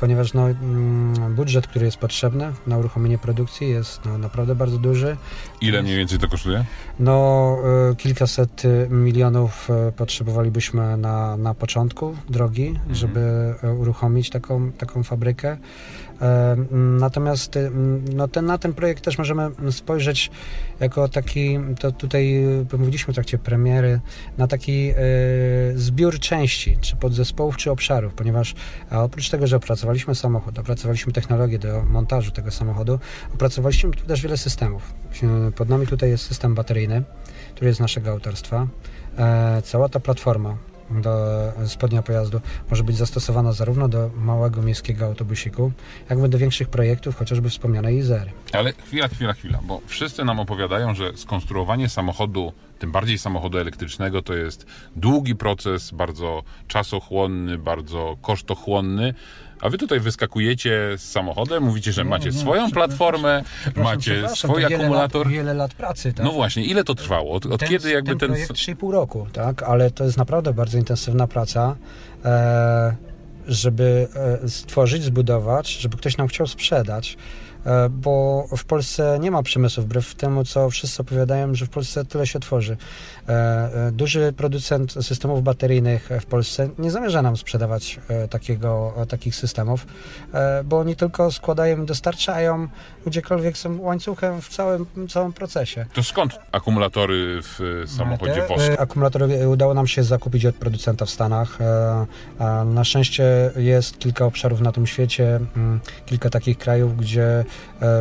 ponieważ no, mm, budżet, który jest potrzebny na uruchomienie produkcji jest no, naprawdę bardzo duży. Ile mniej więcej to kosztuje? No, e, kilkaset milionów e, potrzebowalibyśmy na, na początku drogi, mhm. żeby uruchomić taką, taką fabrykę. Natomiast no ten, na ten projekt też możemy spojrzeć jako taki, to tutaj mówiliśmy w trakcie premiery, na taki zbiór części, czy podzespołów, czy obszarów, ponieważ oprócz tego, że opracowaliśmy samochód, opracowaliśmy technologię do montażu tego samochodu, opracowaliśmy też wiele systemów. Pod nami tutaj jest system bateryjny, który jest naszego autorstwa. E, cała ta platforma do spodnia pojazdu może być zastosowana zarówno do małego miejskiego autobusiku, jak i do większych projektów, chociażby wspomnianej Izery. Ale chwila, chwila, chwila, bo wszyscy nam opowiadają, że skonstruowanie samochodu, tym bardziej samochodu elektrycznego, to jest długi proces, bardzo czasochłonny, bardzo kosztochłonny. A wy tutaj wyskakujecie z samochodem, mówicie, że macie nie, swoją platformę, macie swój akumulator. Wiele lat, wiele lat pracy. Tak? No właśnie, ile to trwało? Od, od ten, kiedy jakby ten. ten... Projekt 3,5 roku, tak, ale to jest naprawdę bardzo intensywna praca. E, żeby e, stworzyć, zbudować, żeby ktoś nam chciał sprzedać. E, bo w Polsce nie ma przemysłu, wbrew temu, co wszyscy opowiadają, że w Polsce tyle się tworzy. E, e, duży producent systemów bateryjnych w Polsce nie zamierza nam sprzedawać takiego, takich systemów, bo oni tylko składają i dostarczają gdziekolwiek są łańcuchem w całym, całym procesie. To skąd akumulatory w samochodzie Wosk? Akumulatory udało nam się zakupić od producenta w Stanach. Na szczęście jest kilka obszarów na tym świecie, mm, kilka takich krajów, gdzie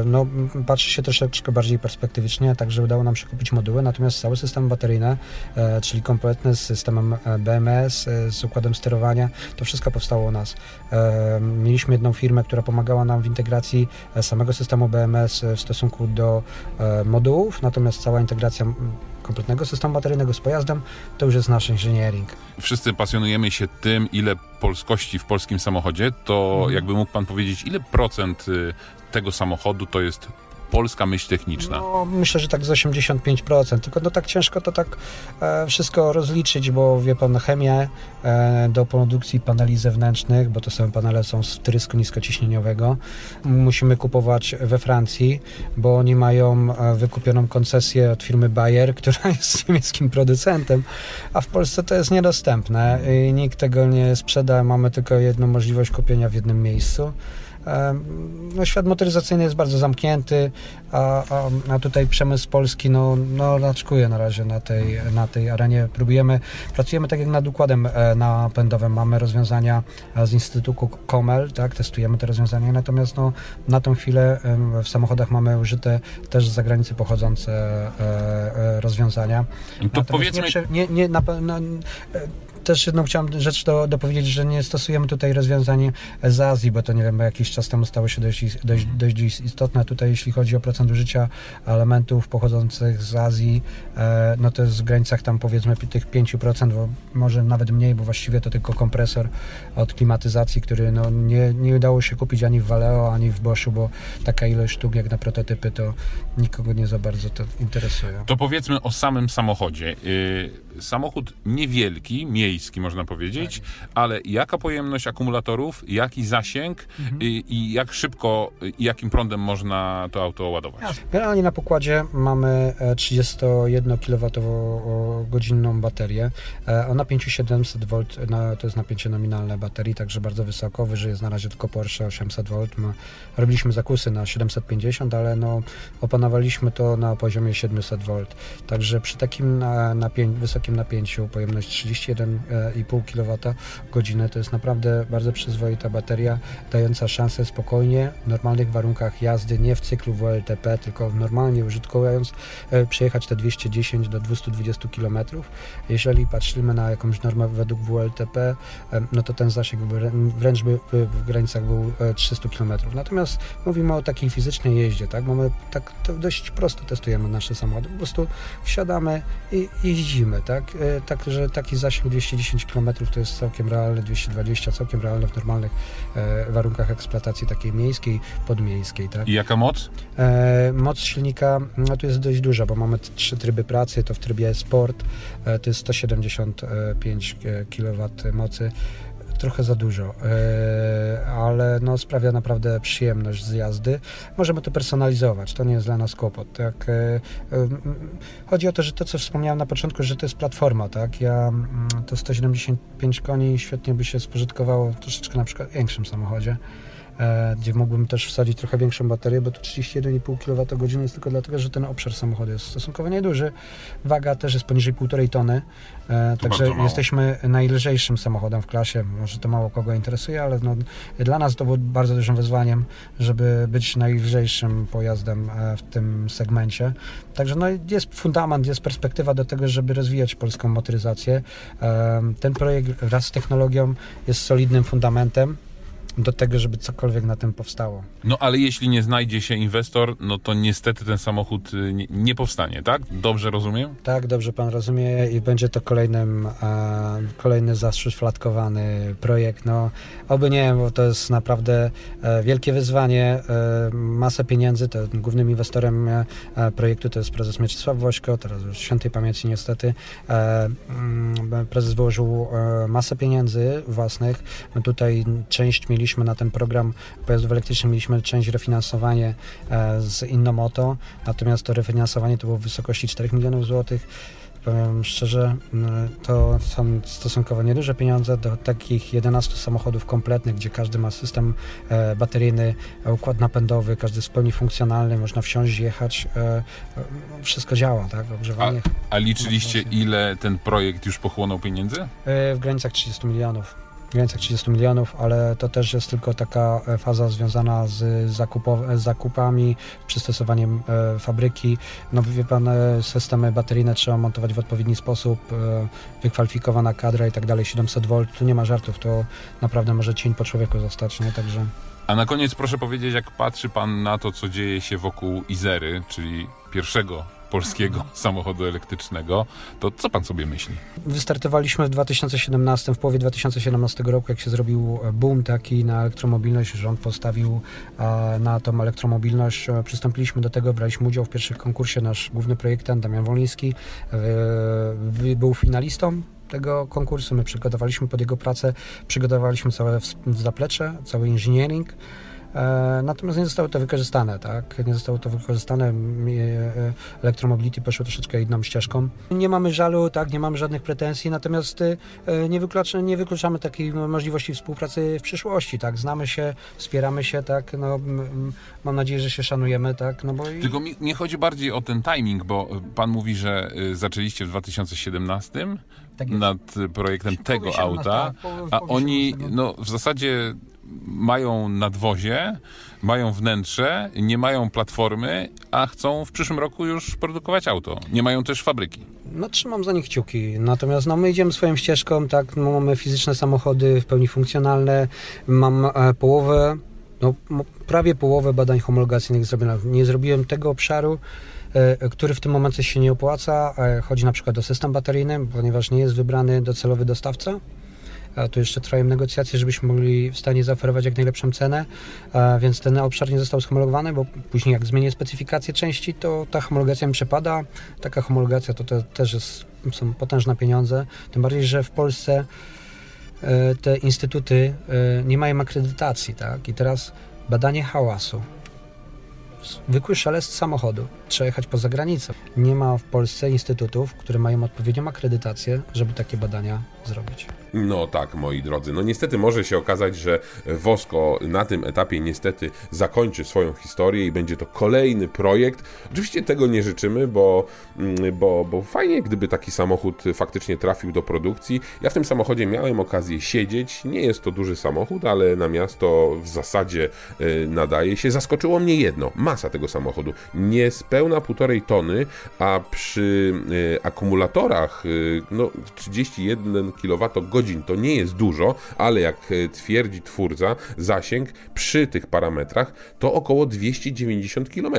no, patrzy się troszeczkę bardziej perspektywicznie, także udało nam się kupić moduły, natomiast cały system bateryjny, e, czyli kompletny z systemem e, BMS, z układem sterowania, to wszystko powstało u nas. Mieliśmy jedną firmę, która pomagała nam w integracji samego systemu BMS w stosunku do modułów, natomiast cała integracja kompletnego systemu bateryjnego z pojazdem, to już jest nasz engineering. Wszyscy pasjonujemy się tym, ile polskości w polskim samochodzie, to mhm. jakby mógł Pan powiedzieć, ile procent y, tego samochodu to jest polska myśl techniczna? No, myślę, że tak z 85%, tylko no tak ciężko to tak e, wszystko rozliczyć, bo wie pan, chemię e, do produkcji paneli zewnętrznych, bo to same panele są z trysku niskociśnieniowego, musimy kupować we Francji, bo oni mają e, wykupioną koncesję od firmy Bayer, która jest niemieckim producentem, a w Polsce to jest niedostępne i nikt tego nie sprzeda, mamy tylko jedną możliwość kupienia w jednym miejscu. No, świat motoryzacyjny jest bardzo zamknięty, a, a, a tutaj przemysł polski no, no, raczkuje na razie na tej, na tej arenie. Próbujemy, pracujemy tak jak nad układem e, napędowym. Mamy rozwiązania e, z Instytutu Komel, tak, testujemy te rozwiązania, natomiast no, na tą chwilę w samochodach mamy użyte też z zagranicy pochodzące e, rozwiązania. To Natomiast powiedzmy, Nie, nie, nie, na, na, też jedną chciałem rzecz do, dopowiedzieć, że nie stosujemy tutaj rozwiązań z Azji, bo to nie wiem, bo jakiś czas temu stało się dość, dość, dość istotne. Tutaj jeśli chodzi o procent użycia elementów pochodzących z Azji, e, no to jest w granicach tam powiedzmy tych 5%, bo może nawet mniej, bo właściwie to tylko kompresor od klimatyzacji, który no nie, nie udało się kupić ani w Valeo, ani w Boschu, bo taka ilość sztuk jak na prototypy to nikogo nie za bardzo to interesuje. To powiedzmy o samym samochodzie. Yy, samochód niewielki, miejski można powiedzieć, ale jaka pojemność akumulatorów, jaki zasięg yy, i jak szybko i jakim prądem można to auto ładować? Generalnie na pokładzie mamy e, 31 kWh baterię e, o napięciu 700 V, na, to jest napięcie nominalne baterii, także bardzo wysoko, wyżej jest na razie tylko Porsche 800 V. Ma, robiliśmy zakusy na 750, ale no, opanowaliśmy to na poziomie 700 V. Także przy takim na, napię wysokim napięciu pojemność 31,5 kWh to jest naprawdę bardzo przyzwoita bateria, dająca szansę spokojnie, w normalnych warunkach jazdy, nie w cyklu WLTP, tylko normalnie użytkując, e, przejechać te 210 do 220 km. Jeżeli patrzymy na jakąś normę według WLTP, e, no to ten zasięg wręcz by, w granicach był e, 300 km. Natomiast mówimy o takiej fizycznej jeździe, tak? Mamy tak to dość prosto testujemy nasze samochody. Po prostu wsiadamy i jeździmy, tak? E, Także taki zasięg 210 km to jest całkiem realny, 220 całkiem realne w normalnych e, warunkach eksploatacji takiej miejskiej, podmiejskiej, tak? I jaka moc? E, moc silnika no, tu jest dość duża, bo mamy trzy tryby pracy. To w trybie Sport e, to jest 175 kW mocy. Trochę za dużo, e, ale no, sprawia naprawdę przyjemność z jazdy. Możemy to personalizować, to nie jest dla nas kłopot. Tak? E, e, chodzi o to, że to, co wspomniałem na początku, że to jest platforma. Tak? Ja, mm, to 175 koni świetnie by się spożytkowało troszeczkę na przykład w większym samochodzie gdzie mógłbym też wsadzić trochę większą baterię, bo to 31,5 kWh jest tylko dlatego, że ten obszar samochodu jest stosunkowo nieduży. Waga też jest poniżej 1,5 tony, e, także jesteśmy najlżejszym samochodem w klasie. Może to mało kogo interesuje, ale no, dla nas to było bardzo dużym wyzwaniem, żeby być najlżejszym pojazdem e, w tym segmencie. Także no, jest fundament, jest perspektywa do tego, żeby rozwijać polską motoryzację. E, Ten projekt wraz z technologią jest solidnym fundamentem do tego, żeby cokolwiek na tym powstało. No ale jeśli nie znajdzie się inwestor, no to niestety ten samochód y, nie, nie powstanie, tak? Dobrze rozumiem? Tak, dobrze pan rozumie i będzie to kolejnym, e, kolejny zaszufladkowany projekt. No, oby nie, bo to jest naprawdę e, wielkie wyzwanie, e, masę pieniędzy. To głównym inwestorem e, projektu to jest prezes Mieczysław Wośko, teraz już świętej pamięci niestety. E, mm, prezes wyłożył e, masę pieniędzy własnych. Tutaj część mieliśmy na ten program pojazdów elektrycznych, mieliśmy część refinansowanie e, z Innomoto, natomiast to refinansowanie to było w wysokości 4 milionów złotych. Powiem szczerze, to są stosunkowo nieduże pieniądze do takich 11 samochodów kompletnych, gdzie każdy ma system e, bateryjny, e, układ napędowy, każdy jest w pełni funkcjonalny, można wsiąść, jechać, wszystko działa, tak? Ogrzewanie A liczyliście ile ten projekt już pochłonął pieniędzy? W granicach 30 milionów. Granicach 30 milionów, ale to też jest tylko taka e, faza związana z, zakupow- z zakupami, przystosowaniem e, fabryki. No wie pan, e, systemy bateryjne trzeba montować w odpowiedni sposób, e, wykwalifikowana kadra i tak dalej, 700 V, tu nie ma żartów, to naprawdę może cień po człowieku zostać, nie? Także A na koniec proszę powiedzieć, jak patrzy pan na to, co dzieje się wokół Izery, czyli pierwszego polskiego samochodu elektrycznego, to co pan sobie myśli? Wystartowaliśmy w 2017, w połowie 2017 roku, jak się zrobił boom taki na elektromobilność, rząd postawił e, na tą elektromobilność. E, Przystąpiliśmy do tego, braliśmy udział w pierwszym konkursie. Nasz główny projektant Damian Woliński e, był finalistą tego konkursu. My przygotowaliśmy pod jego pracę, przygotowaliśmy całe zaplecze, cały engineering. E, Natomiast nie zostało to wykorzystane, tak? Nie zostało to wykorzystane. M- e, Elektromobility poszło troszeczkę inną ścieżką. Nie mamy żalu, tak? Nie mamy żadnych pretensji, natomiast e, nie, wyklucz, nie wykluczamy takiej no, możliwości współpracy w przyszłości, tak? Znamy się, wspieramy się, tak? No, mam nadzieję, że się szanujemy, tak? No bo i... Tylko mi nie chodzi bardziej o ten timing, bo pan mówi, że zaczęliście w 2017 Tak nad projektem tego 17, auta, tak, a oni 17. no, w zasadzie mają nadwozie, mają wnętrze, nie mają platformy, a chcą w przyszłym roku już produkować auto. Nie mają też fabryki. No trzymam za nich kciuki, natomiast no, my idziemy swoją ścieżką, tak, no, mamy fizyczne samochody w pełni funkcjonalne, mam e, połowę, no prawie połowę badań homologacyjnych zrobionych. Nie zrobiłem tego obszaru, e, który w tym momencie się nie opłaca, e, chodzi na przykład o system bateryjny, ponieważ nie jest wybrany docelowy dostawca. A tu jeszcze trwają negocjacje, żebyśmy mogli w stanie zaoferować jak najlepszą cenę, więc ten obszar nie został schomologowany, bo później jak zmienię specyfikację części, to ta homologacja mi przepada. Taka homologacja to te, też jest, są potężne pieniądze, tym bardziej, że w Polsce e, te instytuty e, nie mają akredytacji, tak? I teraz badanie hałasu. Zwykły szelest samochodu. Trzeba jechać poza granicę. Nie ma w Polsce instytutów, które mają odpowiednią akredytację, żeby takie badania zrobić. No tak, moi drodzy. No niestety może się okazać, że Wosko na tym etapie niestety zakończy swoją historię i będzie to kolejny projekt. Oczywiście tego nie życzymy, bo, mm, bo, bo fajnie, gdyby taki samochód faktycznie trafił do produkcji. Ja w tym samochodzie miałem okazję siedzieć. Nie jest to duży samochód, ale na miasto w zasadzie y, nadaje się. Zaskoczyło mnie jedno. Masa tego samochodu. Niespełna półtorej tony, a przy y, akumulatorach y, no, 31 kWh to nie jest dużo, ale jak y, twierdzi twórca, zasięg przy tych parametrach to około 290 km.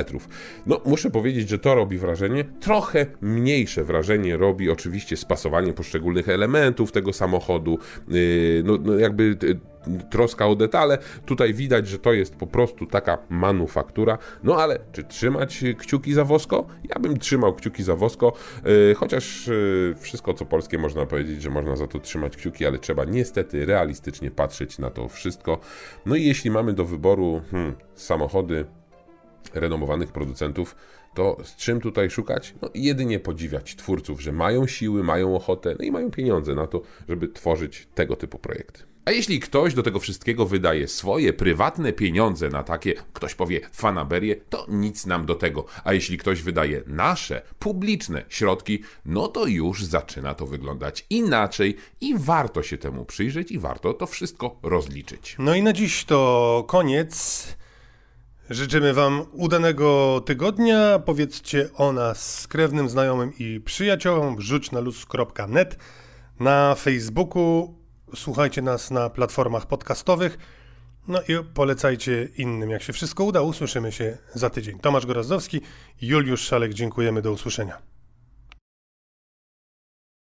No, muszę powiedzieć, że to robi wrażenie. Trochę mniejsze wrażenie robi oczywiście spasowanie poszczególnych elementów tego samochodu. Yy, no, no jakby y, troska o detale. Tutaj widać, że to jest po prostu taka manufaktura. No ale czy trzymać kciuki za Wosko? Ja bym trzymał kciuki za Wosko, yy, chociaż yy, wszystko co polskie można powiedzieć, że można za to trzymać kciuki, ale trzeba niestety realistycznie patrzeć na to wszystko. No i jeśli mamy do wyboru hmm, samochody renomowanych producentów, to z czym tutaj szukać? No jedynie podziwiać twórców, że mają siły, mają ochotę, no i mają pieniądze na to, żeby tworzyć tego typu projekty. A jeśli ktoś do tego wszystkiego wydaje swoje prywatne pieniądze na takie, ktoś powie, fanaberie, to nic nam do tego. A jeśli ktoś wydaje nasze, publiczne środki, no to już zaczyna to wyglądać inaczej i warto się temu przyjrzeć i warto to wszystko rozliczyć. No i na dziś to koniec. Życzymy Wam udanego tygodnia. Powiedzcie o nas krewnym, znajomym i przyjaciołom. Wrzuć na luz.net. Na Facebooku słuchajcie nas na platformach podcastowych. No i polecajcie innym. Jak się wszystko uda, usłyszymy się za tydzień. Tomasz Gorazdowski, Juliusz Szalek, dziękujemy. Do usłyszenia.